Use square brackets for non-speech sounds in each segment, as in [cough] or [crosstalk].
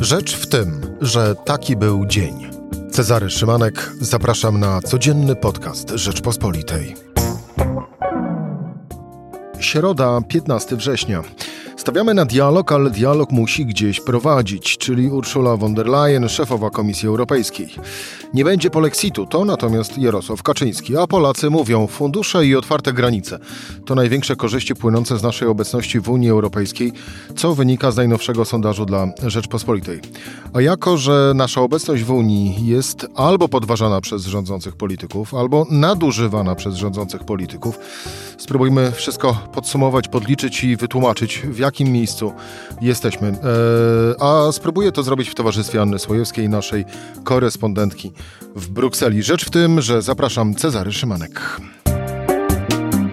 Rzecz w tym, że taki był dzień. Cezary Szymanek, zapraszam na codzienny podcast Rzeczpospolitej. Środa, 15 września. Stawiamy na dialog, ale dialog musi gdzieś prowadzić, czyli Ursula von der Leyen, szefowa Komisji Europejskiej. Nie będzie polexitu, to natomiast Jarosław Kaczyński, a Polacy mówią fundusze i otwarte granice. To największe korzyści płynące z naszej obecności w Unii Europejskiej, co wynika z najnowszego sondażu dla Rzeczpospolitej. A jako, że nasza obecność w Unii jest albo podważana przez rządzących polityków, albo nadużywana przez rządzących polityków, spróbujmy wszystko podsumować, podliczyć i wytłumaczyć, w jakim miejscu jesteśmy. Eee, a spróbuję to zrobić w towarzystwie Anny Słojewskiej, naszej korespondentki w Brukseli. Rzecz w tym, że zapraszam Cezary Szymanek.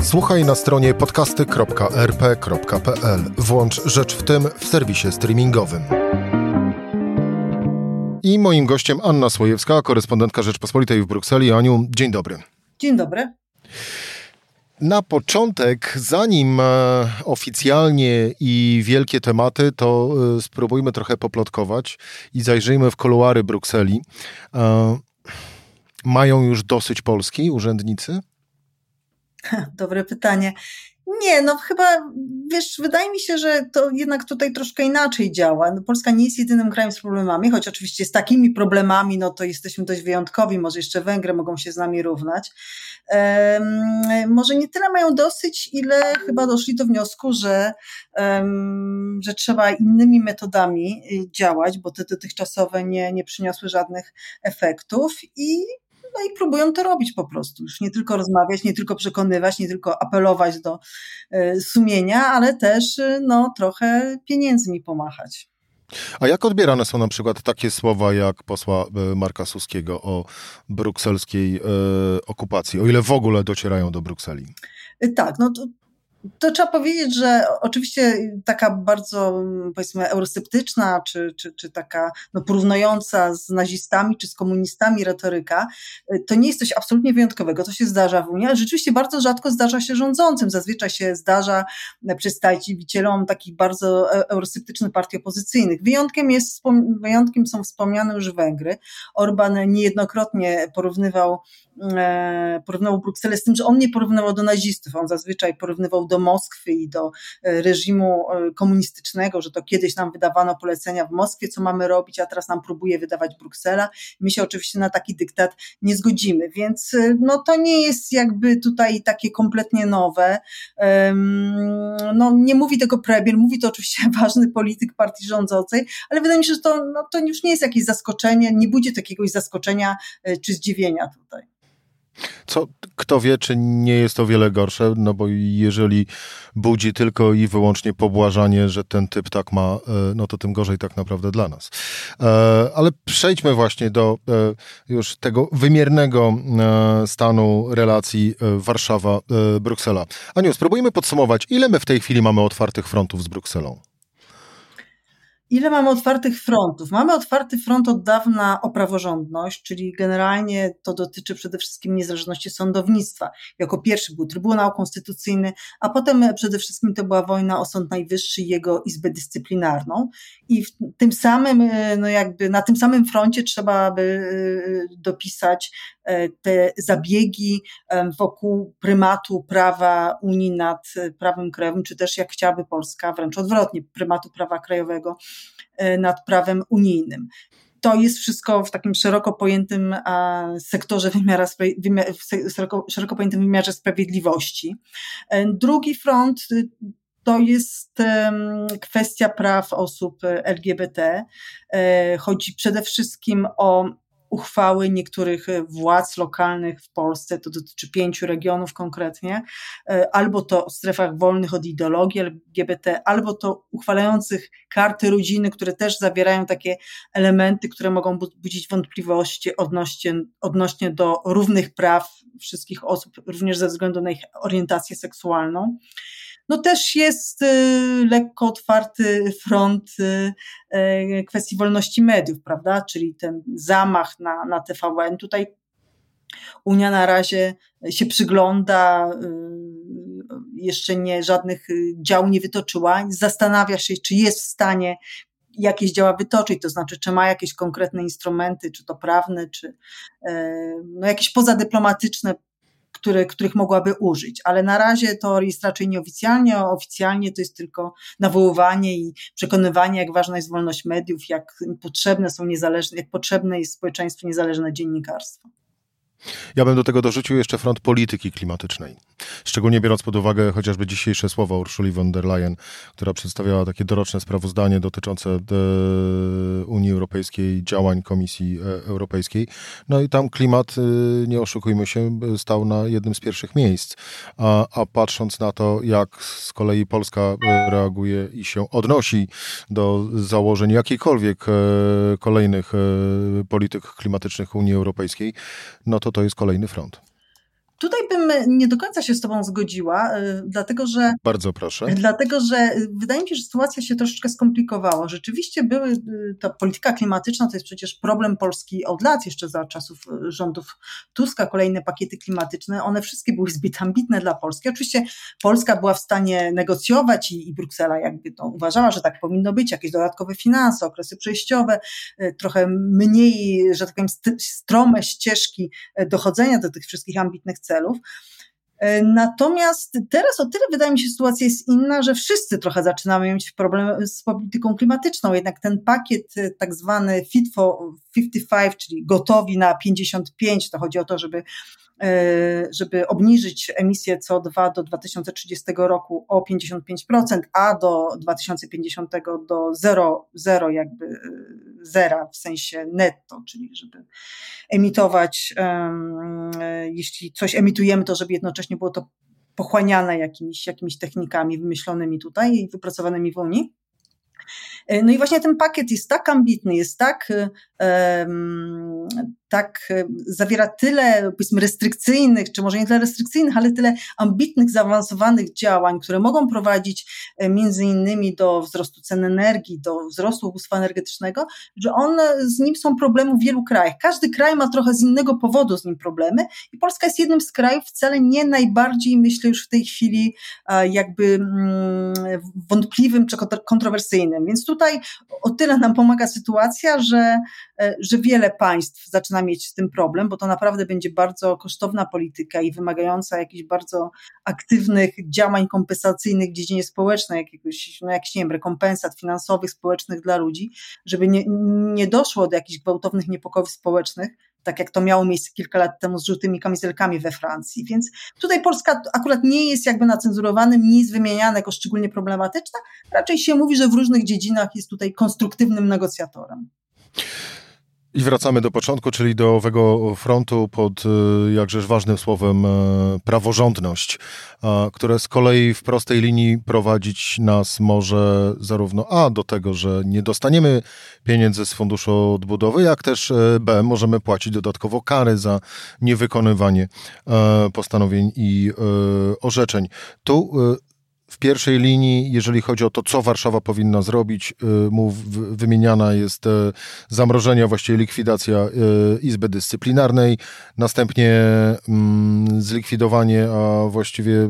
Słuchaj na stronie podcasty.rp.pl. Włącz Rzecz w tym w serwisie streamingowym. I moim gościem Anna Słojewska, korespondentka Rzeczpospolitej w Brukseli. Aniu, dzień dobry. Dzień dobry. Na początek, zanim e, oficjalnie i wielkie tematy, to e, spróbujmy trochę poplotkować i zajrzyjmy w kuluary Brukseli. E, mają już dosyć Polski urzędnicy? [laughs] Dobre pytanie. Nie, no chyba, wiesz, wydaje mi się, że to jednak tutaj troszkę inaczej działa. No, Polska nie jest jedynym krajem z problemami, choć oczywiście z takimi problemami, no to jesteśmy dość wyjątkowi, może jeszcze Węgry mogą się z nami równać. Um, może nie tyle mają dosyć, ile chyba doszli do wniosku, że, um, że trzeba innymi metodami y, działać, bo te dotychczasowe nie, nie przyniosły żadnych efektów i no i próbują to robić po prostu. Już nie tylko rozmawiać, nie tylko przekonywać, nie tylko apelować do e, sumienia, ale też e, no, trochę pieniędzmi pomachać. A jak odbierane są na przykład takie słowa jak posła e, Marka Suskiego o brukselskiej okupacji, o ile w ogóle docierają do Brukseli? Tak, no to to trzeba powiedzieć, że oczywiście taka bardzo, powiedzmy, eurosceptyczna, czy, czy, czy taka no, porównująca z nazistami, czy z komunistami retoryka, to nie jest coś absolutnie wyjątkowego. To się zdarza w Unii, ale rzeczywiście bardzo rzadko zdarza się rządzącym. Zazwyczaj się zdarza przedstawicielom takich bardzo e, eurosceptycznych partii opozycyjnych. Wyjątkiem, jest, wyjątkiem są wspomniane już Węgry. Orban niejednokrotnie porównywał, porównywał Brukselę z tym, że on nie porównywał do nazistów, on zazwyczaj porównywał do Moskwy i do e, reżimu e, komunistycznego, że to kiedyś nam wydawano polecenia w Moskwie, co mamy robić, a teraz nam próbuje wydawać Bruksela. My się oczywiście na taki dyktat nie zgodzimy, więc e, no to nie jest jakby tutaj takie kompletnie nowe. No nie mówi tego premier, mówi to oczywiście [laughs] ważny polityk partii rządzącej, ale wydaje mi się, że to, no, to już nie jest jakieś zaskoczenie, nie budzi takiegoś zaskoczenia czy zdziwienia tutaj. Co, kto wie, czy nie jest to wiele gorsze, no bo jeżeli budzi tylko i wyłącznie pobłażanie, że ten typ tak ma, e, no to tym gorzej tak naprawdę dla nas. E, ale przejdźmy właśnie do e, już tego wymiernego stanu relacji Warszawa-Bruksela. Aniu, spróbujmy podsumować, ile my w tej chwili mamy otwartych frontów z Brukselą? Ile mamy otwartych frontów? Mamy otwarty front od dawna o praworządność, czyli generalnie to dotyczy przede wszystkim niezależności sądownictwa. Jako pierwszy był Trybunał Konstytucyjny, a potem przede wszystkim to była wojna o Sąd Najwyższy i jego Izbę Dyscyplinarną. I w tym samym, no jakby na tym samym froncie trzeba by y, dopisać e, te zabiegi wokół prymatu prawa Unii nad prawem krajowym, czy też jak chciałaby Polska, wręcz odwrotnie, prymatu prawa krajowego E, nad prawem unijnym to jest wszystko w takim szeroko pojętym sektorze wymiara, szeroko, szeroko pojętym wymiarze sprawiedliwości. E, drugi front y, to jest kwestia praw osób LGBT. E, chodzi przede wszystkim o uchwały niektórych e, władz lokalnych w Polsce, to dotyczy pięciu regionów konkretnie, e, albo to o strefach wolnych od ideologii LGBT, albo to uchwalających karty rodziny, które też zawierają takie elementy, które mogą budzić wątpliwości odnośnie, odnośnie do równych praw wszystkich osób, również ze względu na ich orientację seksualną no też jest y, lekko otwarty front y, y, kwestii wolności mediów, prawda? Czyli ten zamach na, na TVN. Tutaj Unia na razie się przygląda, jeszcze nie żadnych dział nie wytoczyła, zastanawia się, czy jest w stanie jakieś działa wytoczyć, to znaczy, czy ma jakieś konkretne instrumenty, czy to prawne, czy no, jakieś pozadyplomatyczne które, których mogłaby użyć, ale na razie to jest raczej nieoficjalnie, a oficjalnie to jest tylko nawoływanie i przekonywanie, jak ważna jest wolność mediów, jak potrzebne są niezależne, jak potrzebne jest społeczeństwu niezależne dziennikarstwo. Ja bym do tego dorzucił jeszcze front polityki klimatycznej. Szczególnie biorąc pod uwagę chociażby dzisiejsze słowa Urszuli von der Leyen, która przedstawiała takie doroczne sprawozdanie dotyczące e, Unii Europejskiej, działań Komisji e, Europejskiej. No i tam klimat, e, nie oszukujmy się, stał na jednym z pierwszych miejsc. A, a patrząc na to, jak z kolei Polska reaguje i się odnosi do założeń jakiejkolwiek kolejnych polityk klimatycznych Unii Europejskiej, no to to to jest kolejny front. Bym nie do końca się z Tobą zgodziła, y, dlatego że. Bardzo proszę. Dlatego, że wydaje mi się, że sytuacja się troszeczkę skomplikowała. Rzeczywiście były, y, ta polityka klimatyczna to jest przecież problem Polski od lat, jeszcze za czasów y, rządów Tuska, kolejne pakiety klimatyczne. One wszystkie były zbyt ambitne dla Polski. Oczywiście Polska była w stanie negocjować i, i Bruksela jakby to uważała, że tak powinno być, jakieś dodatkowe finanse, okresy przejściowe, trochę mniej, że tak powiem, strome ścieżki dochodzenia do tych wszystkich ambitnych celów. E, natomiast teraz o tyle wydaje mi się sytuacja jest inna, że wszyscy trochę zaczynamy mieć problem z polityką klimatyczną. Jednak ten pakiet e, tak zwany Fit for 55, czyli gotowi na 55, to chodzi o to, żeby żeby obniżyć emisję CO2 do 2030 roku o 55%, a do 2050 do 0, 0 jakby e, zera w sensie netto, czyli żeby emitować, e, jeśli coś emitujemy, to żeby jednocześnie było to pochłaniane jakimiś, jakimiś technikami wymyślonymi tutaj i wypracowanymi w Unii. No i właśnie ten pakiet jest tak ambitny, jest tak tak e, zawiera tyle, powiedzmy, restrykcyjnych, czy może nie tyle restrykcyjnych, ale tyle ambitnych, zaawansowanych działań, które mogą prowadzić e, między innymi do wzrostu cen energii, do wzrostu ubóstwa energetycznego, że one, z nim są problemy w wielu krajach. Każdy kraj ma trochę z innego powodu z nim problemy i Polska jest jednym z krajów wcale nie najbardziej, myślę już w tej chwili, jakby mm, wątpliwym czy kontrowersyjnym. Więc tutaj o tyle nam pomaga sytuacja, że, e, że wiele państw zaczyna zaczyna mieć z tym problem, bo to naprawdę będzie bardzo kosztowna polityka i wymagająca jakichś bardzo aktywnych działań kompensacyjnych w dziedzinie społecznej, jakiegoś, no jakichś, nie wiem, rekompensat finansowych, społecznych dla ludzi, żeby nie, nie doszło do jakichś gwałtownych niepokojów społecznych, tak jak to miało miejsce kilka lat temu z żółtymi kamizelkami we Francji. Więc tutaj Polska akurat nie jest jakby na cenzurowanym, nie jest wymieniana jako szczególnie problematyczna, raczej się mówi, że w różnych dziedzinach jest tutaj konstruktywnym negocjatorem. I wracamy do początku, czyli do owego frontu pod y, jakżeż ważnym słowem e, praworządność, które z kolei w prostej linii prowadzić nas może zarówno A do tego, że nie dostaniemy pieniędzy z Funduszu Odbudowy, jak też e, B możemy płacić dodatkowo kary za niewykonywanie e, postanowień i orzeczeń. Tu w pierwszej linii, jeżeli chodzi o to, co Warszawa powinna zrobić, y, mów, wymieniana jest e, zamrożenie, właściwie likwidacja e, Izby Dyscyplinarnej, następnie mm, zlikwidowanie, a właściwie e,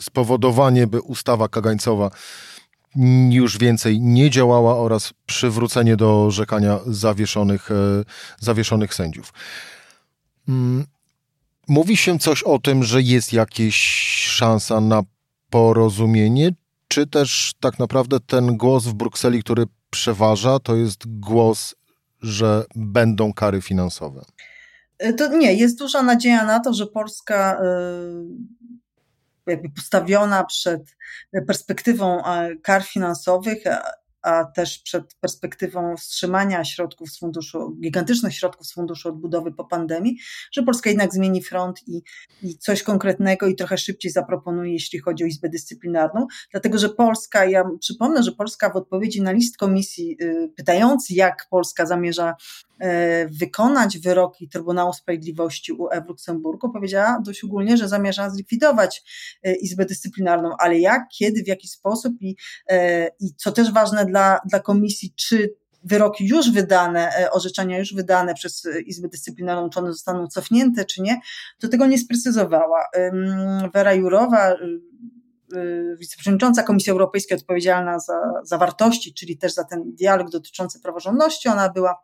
spowodowanie, by ustawa kagańcowa już więcej nie działała oraz przywrócenie do orzekania zawieszonych, zawieszonych sędziów. Mm, mówi się coś o tym, że jest jakaś szansa na porozumienie, czy też tak naprawdę ten głos w Brukseli, który przeważa, to jest głos, że będą kary finansowe? E, to nie, jest duża nadzieja na to, że Polska e, jakby postawiona przed perspektywą e, kar finansowych, a też przed perspektywą wstrzymania środków z funduszu, gigantycznych środków z funduszu odbudowy po pandemii, że Polska jednak zmieni front i, i coś konkretnego i trochę szybciej zaproponuje, jeśli chodzi o Izbę Dyscyplinarną, dlatego że Polska, ja przypomnę, że Polska w odpowiedzi na list komisji y, pytający, jak Polska zamierza wykonać wyroki Trybunału Sprawiedliwości UE w Luksemburgu, powiedziała dość ogólnie, że zamierza zlikwidować e, Izbę Dyscyplinarną, ale jak, kiedy, w jaki sposób i, e, i co też ważne dla, dla komisji, czy wyroki już wydane, orzeczenia już wydane przez Izbę Dyscyplinarną, czy one zostaną cofnięte, czy nie, to tego nie sprecyzowała. Wera Jurowa, wiceprzewodnicząca Komisji Europejskiej odpowiedzialna za, za wartości, czyli też za ten dialog dotyczący praworządności. Ona była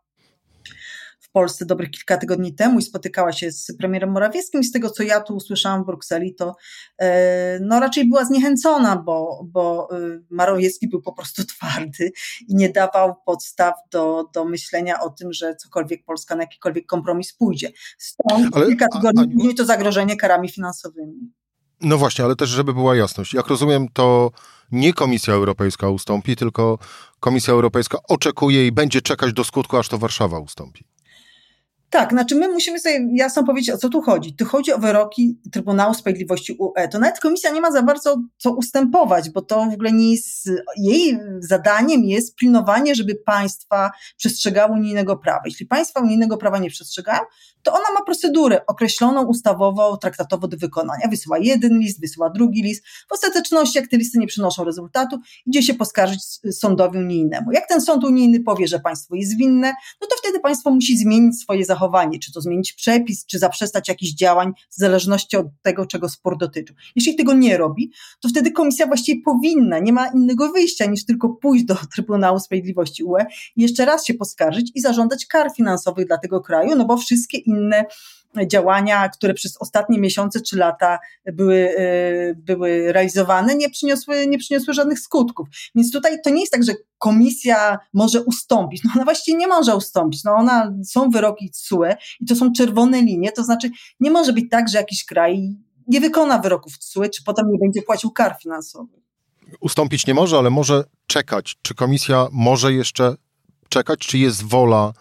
Polsce dobrych kilka tygodni temu i spotykała się z premierem Morawieckim i z tego, co ja tu usłyszałam w Brukseli, to e, no raczej była zniechęcona, bo, bo e, Morawiecki był po prostu [laughs] twardy i nie dawał podstaw do, do myślenia o tym, że cokolwiek Polska na jakikolwiek kompromis pójdzie. Stąd ale, kilka tygodni później to zagrożenie karami finansowymi. No właśnie, ale też, żeby była jasność. Jak rozumiem, to nie Komisja Europejska ustąpi, tylko Komisja Europejska oczekuje i będzie czekać do skutku, aż to Warszawa ustąpi. Tak, znaczy my musimy sobie jasno powiedzieć, o co tu chodzi. Tu chodzi o wyroki Trybunału Sprawiedliwości UE. To nawet komisja nie ma za bardzo co ustępować, bo to w ogóle nie jest, jej zadaniem jest pilnowanie, żeby państwa przestrzegały unijnego prawa. Jeśli państwa unijnego prawa nie przestrzegają, to ona ma procedurę określoną ustawowo, traktatowo do wykonania. Wysyła jeden list, wysyła drugi list. W ostateczności, jak te listy nie przynoszą rezultatu, idzie się poskarżyć sądowi unijnemu. Jak ten sąd unijny powie, że państwo jest winne, no to wtedy państwo musi zmienić swoje zachowanie, czy to zmienić przepis, czy zaprzestać jakichś działań, w zależności od tego, czego spór dotyczy. Jeśli tego nie robi, to wtedy komisja właściwie powinna, nie ma innego wyjścia niż tylko pójść do [laughs] Trybunału Sprawiedliwości UE i jeszcze raz się poskarżyć i zażądać kar finansowych dla tego kraju, no bo wszystkie inne działania, które przez ostatnie miesiące czy lata były, e, były realizowane, nie przyniosły, nie przyniosły żadnych skutków. Więc tutaj to nie jest tak, że komisja może ustąpić. No ona właściwie nie może ustąpić. No ona, są wyroki CUE i to są czerwone linie, to znaczy nie może być tak, że jakiś kraj nie wykona wyroków CUE, czy potem nie będzie płacił kar finansowych. Ustąpić nie może, ale może czekać. Czy komisja może jeszcze czekać, czy jest wola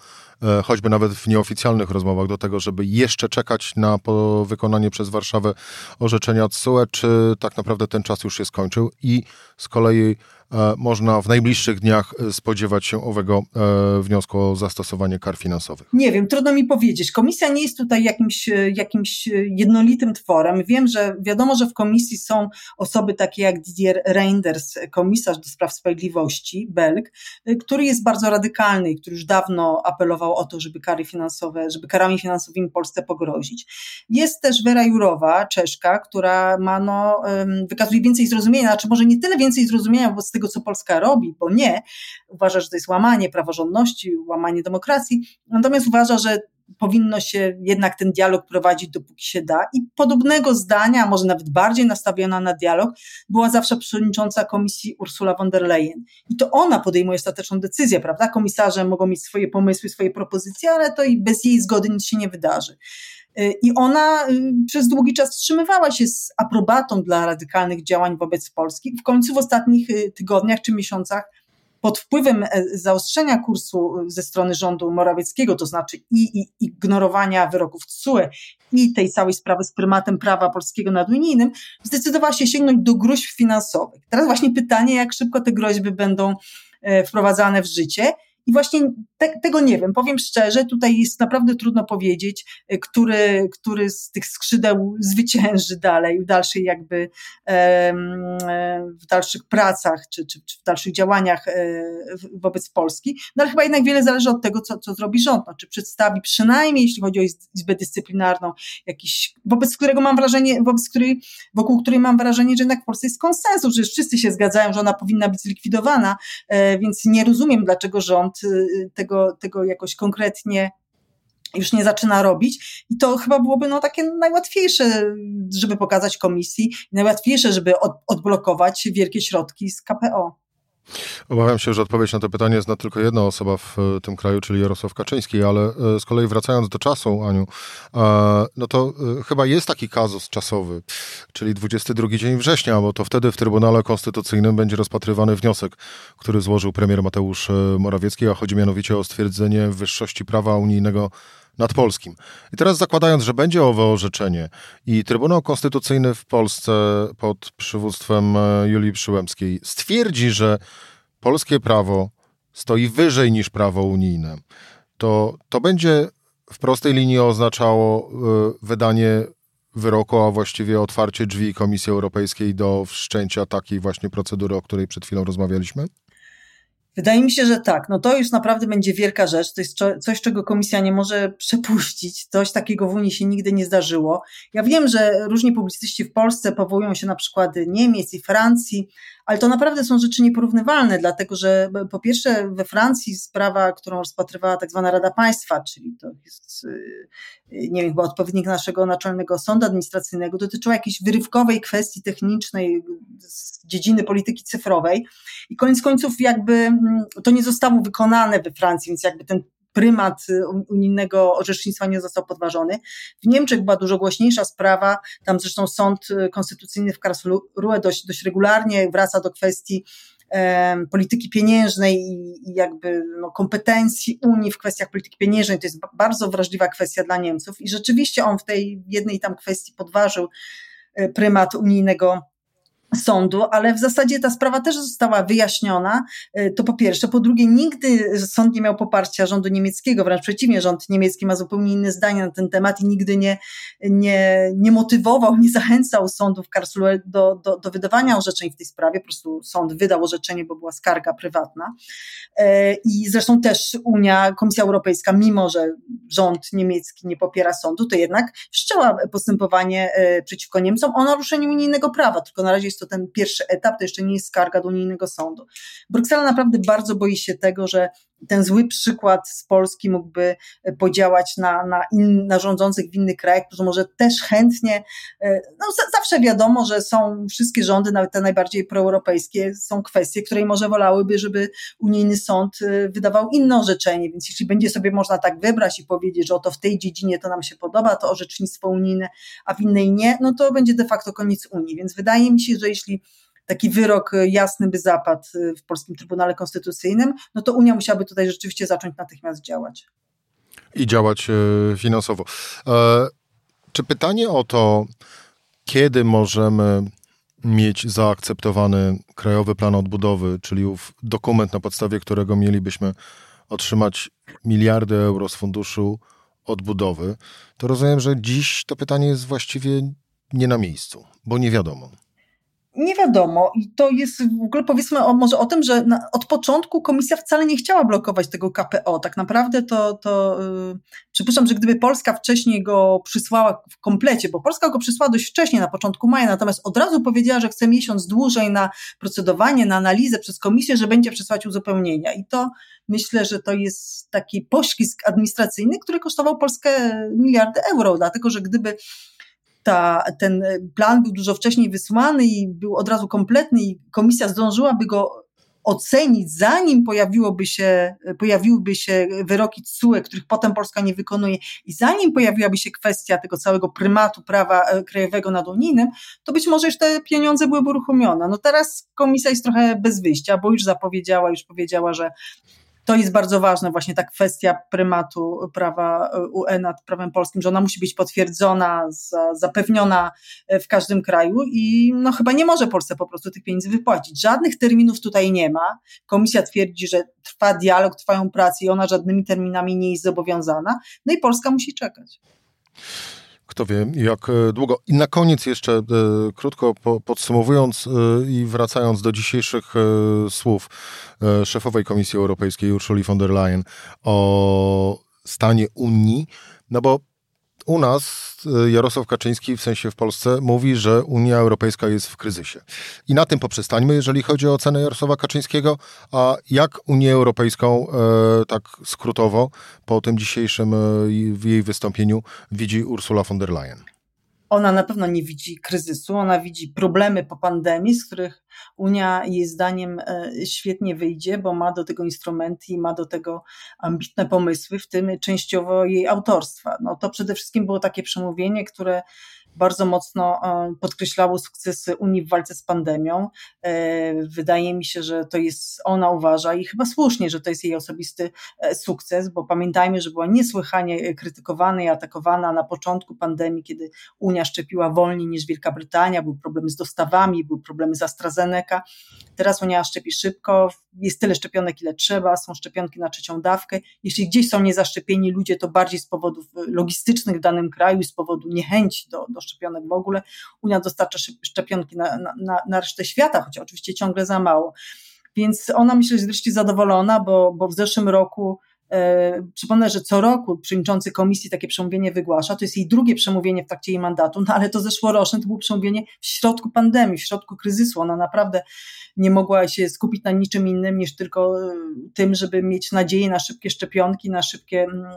choćby nawet w nieoficjalnych rozmowach do tego, żeby jeszcze czekać na wykonanie przez Warszawę orzeczenia TSUE, czy tak naprawdę ten czas już się skończył i z kolei E, można w najbliższych dniach e, spodziewać się owego e, wniosku o zastosowanie kar finansowych? Nie wiem, trudno mi powiedzieć. Komisja nie jest tutaj jakimś, jakimś jednolitym tworem. Wiem, że wiadomo, że w komisji są osoby takie jak Didier Reinders, komisarz do spraw sprawiedliwości, Belg, który jest bardzo radykalny i który już dawno apelował o to, żeby kary finansowe, żeby karami finansowymi Polsce pogrozić. Jest też Wera Jurowa, Czeszka, która ma, no, wykazuje więcej zrozumienia, znaczy może nie tyle więcej zrozumienia wobec tego, tego, co Polska robi, bo nie. Uważa, że to jest łamanie praworządności, łamanie demokracji, natomiast uważa, że powinno się jednak ten dialog prowadzić dopóki się da. I podobnego zdania, może nawet bardziej nastawiona na dialog, była zawsze przewodnicząca komisji Ursula von der Leyen. I to ona podejmuje ostateczną decyzję, prawda? Komisarze mogą mieć swoje pomysły, swoje propozycje, ale to i bez jej zgody nic się nie wydarzy. Y, I ona y, przez długi czas wstrzymywała się z aprobatą dla radykalnych działań wobec Polski. W końcu w ostatnich y, tygodniach czy miesiącach pod wpływem e, zaostrzenia kursu ze strony rządu Morawieckiego, to znaczy i, i ignorowania wyroków TSUE i tej całej sprawy z prymatem prawa polskiego nad unijnym, zdecydowała się sięgnąć do groźb finansowych. Teraz właśnie pytanie, jak szybko te groźby będą e, wprowadzane w życie i właśnie te, tego nie wiem. Powiem szczerze, tutaj jest naprawdę trudno powiedzieć, y, który, który z tych skrzydeł zwycięży dalej, w dalszej jakby, w dalszych pracach, czy, czy, czy w dalszych działaniach e, wobec Polski. No ale chyba jednak wiele zależy od tego, co, co zrobi rząd. No, czy przedstawi przynajmniej, jeśli chodzi o Izbę Dyscyplinarną, jakiś, wobec którego mam wrażenie, wobec której, wokół której mam wrażenie, że jednak w Polsce jest konsensus, że wszyscy się zgadzają, że ona powinna być zlikwidowana, e, więc nie rozumiem, dlaczego rząd y, tego, tego jakoś konkretnie już nie zaczyna robić i to chyba byłoby no takie najłatwiejsze, żeby pokazać komisji, najłatwiejsze, żeby od, odblokować wielkie środki z KPO. Obawiam się, że odpowiedź na to pytanie zna tylko jedna osoba w e, tym kraju, czyli Jarosław Kaczyński, ale e, z kolei wracając do czasu, Aniu, e, no to chyba jest taki kazus czasowy, czyli 22 dzień września, bo to wtedy w Trybunale Konstytucyjnym będzie rozpatrywany wniosek, który złożył premier Mateusz Morawiecki, a chodzi mianowicie o stwierdzenie wyższości prawa unijnego nad polskim. I teraz zakładając, że będzie owe orzeczenie i Trybunał Konstytucyjny w Polsce pod przywództwem e, Julii Przyłębskiej stwierdzi, że polskie prawo stoi wyżej niż prawo unijne, to to będzie w prostej linii oznaczało e, wydanie wyroku, a właściwie otwarcie drzwi Komisji Europejskiej do wszczęcia takiej właśnie procedury, o której przed chwilą rozmawialiśmy? Wydaje mi się, że tak. No to już naprawdę będzie wielka rzecz. To jest coś, czego komisja nie może przepuścić. Coś takiego w Unii się nigdy nie zdarzyło. Ja wiem, że różni publicyści w Polsce powołują się na przykłady Niemiec i Francji, ale to naprawdę są rzeczy nieporównywalne, dlatego że po pierwsze we Francji sprawa, którą rozpatrywała tak zwana Rada Państwa, czyli to jest, y, nie wiem, chyba odpowiednik naszego naczelnego sądu administracyjnego, dotyczyła jakiejś wyrywkowej kwestii technicznej z dziedziny polityki cyfrowej. I koniec końców jakby mm, to nie zostało wykonane we Francji, więc jakby ten prymat y, unijnego orzecznictwa nie został podważony. W Niemczech była dużo głośniejsza sprawa, tam zresztą sąd y, konstytucyjny w Karlsruhe dość, dość regularnie wraca do kwestii polityki pieniężnej i, jakby no, kompetencji Unii w kwestiach polityki pieniężnej. To jest bardzo wrażliwa kwestia dla Niemców i rzeczywiście on w tej jednej tam kwestii podważył y, prymat unijnego sądu, ale w zasadzie ta sprawa też została wyjaśniona. Y, to po pierwsze. Po drugie, nigdy sąd nie miał poparcia rządu niemieckiego, wręcz przeciwnie, rząd niemiecki ma zupełnie inne zdanie na ten temat i nigdy nie, nie, nie motywował, nie zachęcał sądów Karlsruhe do, do, do wydawania orzeczeń w tej sprawie. Po prostu sąd wydał orzeczenie, bo była skarga prywatna. Y, I zresztą też Unia, Komisja Europejska, mimo że rząd niemiecki nie popiera sądu, to jednak wszczęła postępowanie y, przeciwko Niemcom o naruszeniu unijnego prawa, tylko na razie jest to ten pierwszy etap, to jeszcze nie jest skarga do unijnego sądu. Bruksela naprawdę bardzo boi się tego, że ten zły przykład z Polski mógłby e, podziałać na, na, in, na rządzących w innych krajach, którzy może też chętnie, e, no zawsze wiadomo, że są wszystkie rządy, nawet te najbardziej proeuropejskie, są kwestie, które może wolałyby, żeby unijny sąd e, wydawał inne orzeczenie, więc jeśli będzie sobie można tak wybrać i powiedzieć, że oto w tej dziedzinie to nam się podoba, to orzecznictwo unijne, a w innej nie, no to będzie de facto koniec Unii, więc wydaje mi się, że jeśli taki wyrok e, jasny by zapadł e, w polskim Trybunale Konstytucyjnym, no to Unia musiałaby tutaj rzeczywiście zacząć natychmiast działać. I działać e, finansowo. Czy pytanie o to, kiedy możemy mieć zaakceptowany Krajowy Plan Odbudowy, czyli ów dokument, na podstawie którego mielibyśmy otrzymać miliardy euro z funduszu odbudowy, to rozumiem, że dziś to pytanie jest właściwie nie na miejscu, bo nie wiadomo. Nie wiadomo. I to jest w ogóle powiedzmy o, może o tym, że na, od początku komisja wcale nie chciała blokować tego KPO. Tak naprawdę to, to yy, przypuszczam, że gdyby Polska wcześniej go przysłała w komplecie, bo Polska go przysłała dość wcześnie, na początku maja, natomiast od razu powiedziała, że chce miesiąc dłużej na procedowanie, na analizę przez komisję, że będzie przesłać uzupełnienia. I to myślę, że to jest taki poślizg administracyjny, który kosztował Polskę miliardy euro, dlatego że gdyby ta, ten plan był dużo wcześniej wysłany i był od razu kompletny i komisja zdążyłaby go ocenić, zanim pojawiłoby się, pojawiłyby się wyroki TSUE, których potem Polska nie wykonuje i zanim pojawiłaby się kwestia tego całego prymatu prawa e, krajowego nad unijnym, to być może już te pieniądze byłyby uruchomione. No teraz komisja jest trochę bez wyjścia, bo już zapowiedziała, już powiedziała, że to jest bardzo ważne, właśnie ta kwestia prymatu prawa UE nad prawem polskim, że ona musi być potwierdzona, za, zapewniona w każdym kraju i no chyba nie może Polsce po prostu tych pieniędzy wypłacić. Żadnych terminów tutaj nie ma. Komisja twierdzi, że trwa dialog, trwają prace i ona żadnymi terminami nie jest zobowiązana. No i Polska musi czekać. Kto wie, jak e, długo. I na koniec jeszcze e, krótko podsumowując e, i wracając do dzisiejszych słów szefowej Komisji Europejskiej Ursuli von der Leyen o stanie Unii, no bo u nas y, Jarosław Kaczyński, w sensie w Polsce, mówi, że Unia Europejska jest w kryzysie. I na tym poprzestańmy, jeżeli chodzi o ocenę Jarosława Kaczyńskiego. A jak Unię Europejską, e, tak skrótowo, po tym dzisiejszym e, jej wystąpieniu widzi Ursula von der Leyen? ona na pewno nie widzi kryzysu, ona widzi problemy po pandemii, z których Unia jej zdaniem e, świetnie wyjdzie, bo ma do tego instrumenty i ma do tego ambitne pomysły, w tym częściowo jej autorstwa. No to przede wszystkim było takie przemówienie, które bardzo mocno e, podkreślało sukcesy Unii w walce z pandemią. E, wydaje mi się, że to jest, ona uważa i chyba słusznie, że to jest jej osobisty sukces, bo pamiętajmy, że była niesłychanie krytykowana i atakowana na początku pandemii, kiedy Unia szczepiła wolniej niż Wielka Brytania, były problemy z dostawami, były problemy z AstraZeneca. Teraz Unia szczepi szybko, jest tyle szczepionek, ile trzeba, są szczepionki na trzecią dawkę. Jeśli gdzieś są niezaszczepieni ludzie, to bardziej z powodów logistycznych w danym kraju i z powodu niechęci do, do szczepionek w ogóle. Unia dostarcza szczepionki na, na, na resztę świata, choć oczywiście ciągle za mało. Więc ona myślę, że jest wreszcie zadowolona, bo, bo w zeszłym roku E, przypomnę, że co roku przewodniczący komisji takie przemówienie wygłasza. To jest jej drugie przemówienie w trakcie jej mandatu, no ale to zeszłoroczne to było przemówienie w środku pandemii, w środku kryzysu. Ona naprawdę nie mogła się skupić na niczym innym niż tylko e, tym, żeby mieć nadzieję na szybkie szczepionki, na szybkie mm,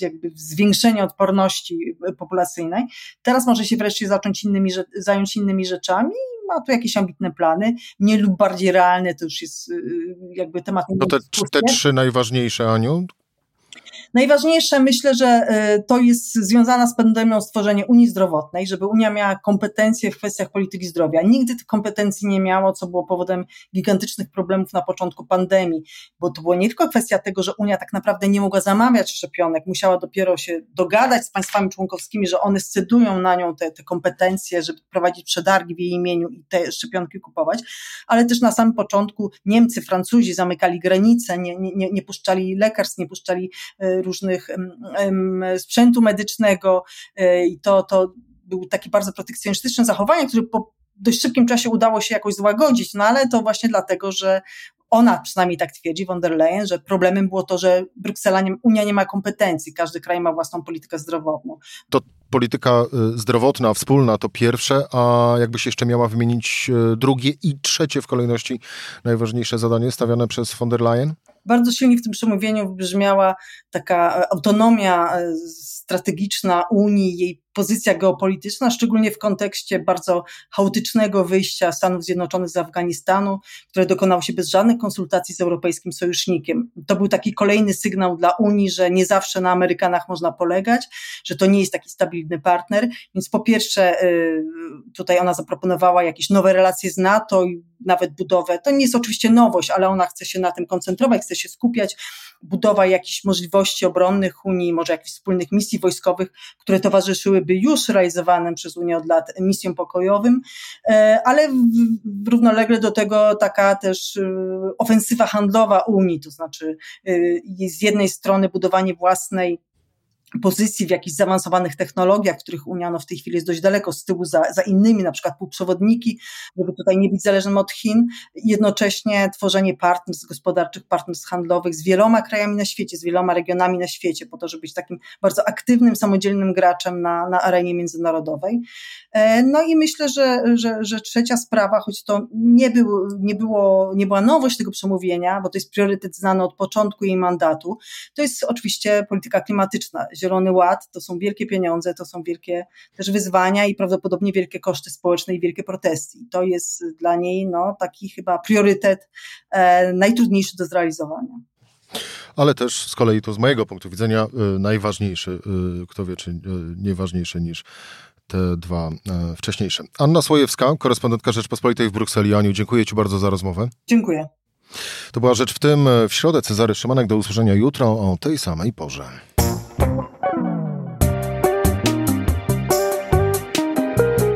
jakby zwiększenie odporności populacyjnej. Teraz może się wreszcie zacząć innymi, zająć innymi rzeczami ma tu jakieś ambitne plany, mniej lub bardziej realne, to już jest y, y, jakby temat. To te, te trzy najważniejsze, Aniu, Najważniejsze myślę, że y, to jest związane z pandemią stworzenie Unii Zdrowotnej, żeby Unia miała kompetencje w kwestiach polityki zdrowia. Nigdy tych kompetencji nie miało, co było powodem gigantycznych problemów na początku pandemii, bo to była nie tylko kwestia tego, że Unia tak naprawdę nie mogła zamawiać szczepionek, musiała dopiero się dogadać z państwami członkowskimi, że one scedują na nią te, te kompetencje, żeby prowadzić przetargi w jej imieniu i te szczepionki kupować, ale też na samym początku Niemcy, Francuzi zamykali granice, nie, nie, nie puszczali lekarstw, nie puszczali y, różnych sprzętu medycznego e, i to, to był taki bardzo protekcjonistyczny zachowanie, który po dość szybkim czasie udało się jakoś złagodzić, no ale to właśnie dlatego, że ona przynajmniej tak twierdzi, von der Leyen, że problemem było to, że Bruksela, nie, Unia nie ma kompetencji, każdy kraj ma własną politykę zdrowotną. To polityka y, zdrowotna, wspólna to pierwsze, a jakbyś jeszcze miała wymienić y, drugie i trzecie w kolejności najważniejsze zadanie stawiane przez von der Leyen? Bardzo silnie w tym przemówieniu wybrzmiała taka autonomia y, strategiczna Unii, jej pozycja geopolityczna, szczególnie w kontekście bardzo chaotycznego wyjścia Stanów Zjednoczonych z Afganistanu, które dokonało się bez żadnych konsultacji z europejskim sojusznikiem. To był taki kolejny sygnał dla Unii, że nie zawsze na Amerykanach można polegać, że to nie jest taki stabilny partner. Więc po pierwsze, y, tutaj ona zaproponowała jakieś nowe relacje z NATO i nawet budowę. To nie jest oczywiście nowość, ale ona chce się na tym koncentrować, chce się skupiać. Budowa jakichś możliwości obronnych Unii, może jakichś wspólnych misji wojskowych, które towarzyszyły byłyby już realizowanym przez Unię od lat misją pokojowym, e, ale równolegle do tego taka też e, ofensywa handlowa Unii, to znaczy e, z jednej strony budowanie własnej pozycji w jakichś zaawansowanych technologiach, których Unia no, w tej chwili jest dość daleko z tyłu za, za innymi, na przykład półprzewodniki, żeby tutaj nie być zależnym od Chin, jednocześnie tworzenie partnerstw gospodarczych, partnerstw handlowych z wieloma krajami na świecie, z wieloma regionami na świecie, po to, żeby być takim bardzo aktywnym, samodzielnym graczem na, na arenie międzynarodowej. E, no i myślę, że, że, że trzecia sprawa, choć to nie, był, nie, było, nie była nowość tego przemówienia, bo to jest priorytet znany od początku jej mandatu, to jest oczywiście polityka klimatyczna Zielony Ład to są wielkie pieniądze, to są wielkie też wyzwania i prawdopodobnie wielkie koszty społeczne i wielkie protesty. I to jest dla niej no, taki chyba priorytet e, najtrudniejszy do zrealizowania. Ale też z kolei to z mojego punktu widzenia y, najważniejszy, y, kto wie, czy y, nieważniejszy niż te dwa wcześniejsze. Anna Słojewska, korespondentka Rzeczpospolitej w Brukseli. Aniu, dziękuję Ci bardzo za rozmowę. Dziękuję. To była Rzecz w tym w środę. Cezary Szymanek, do usłyszenia jutro o tej samej porze.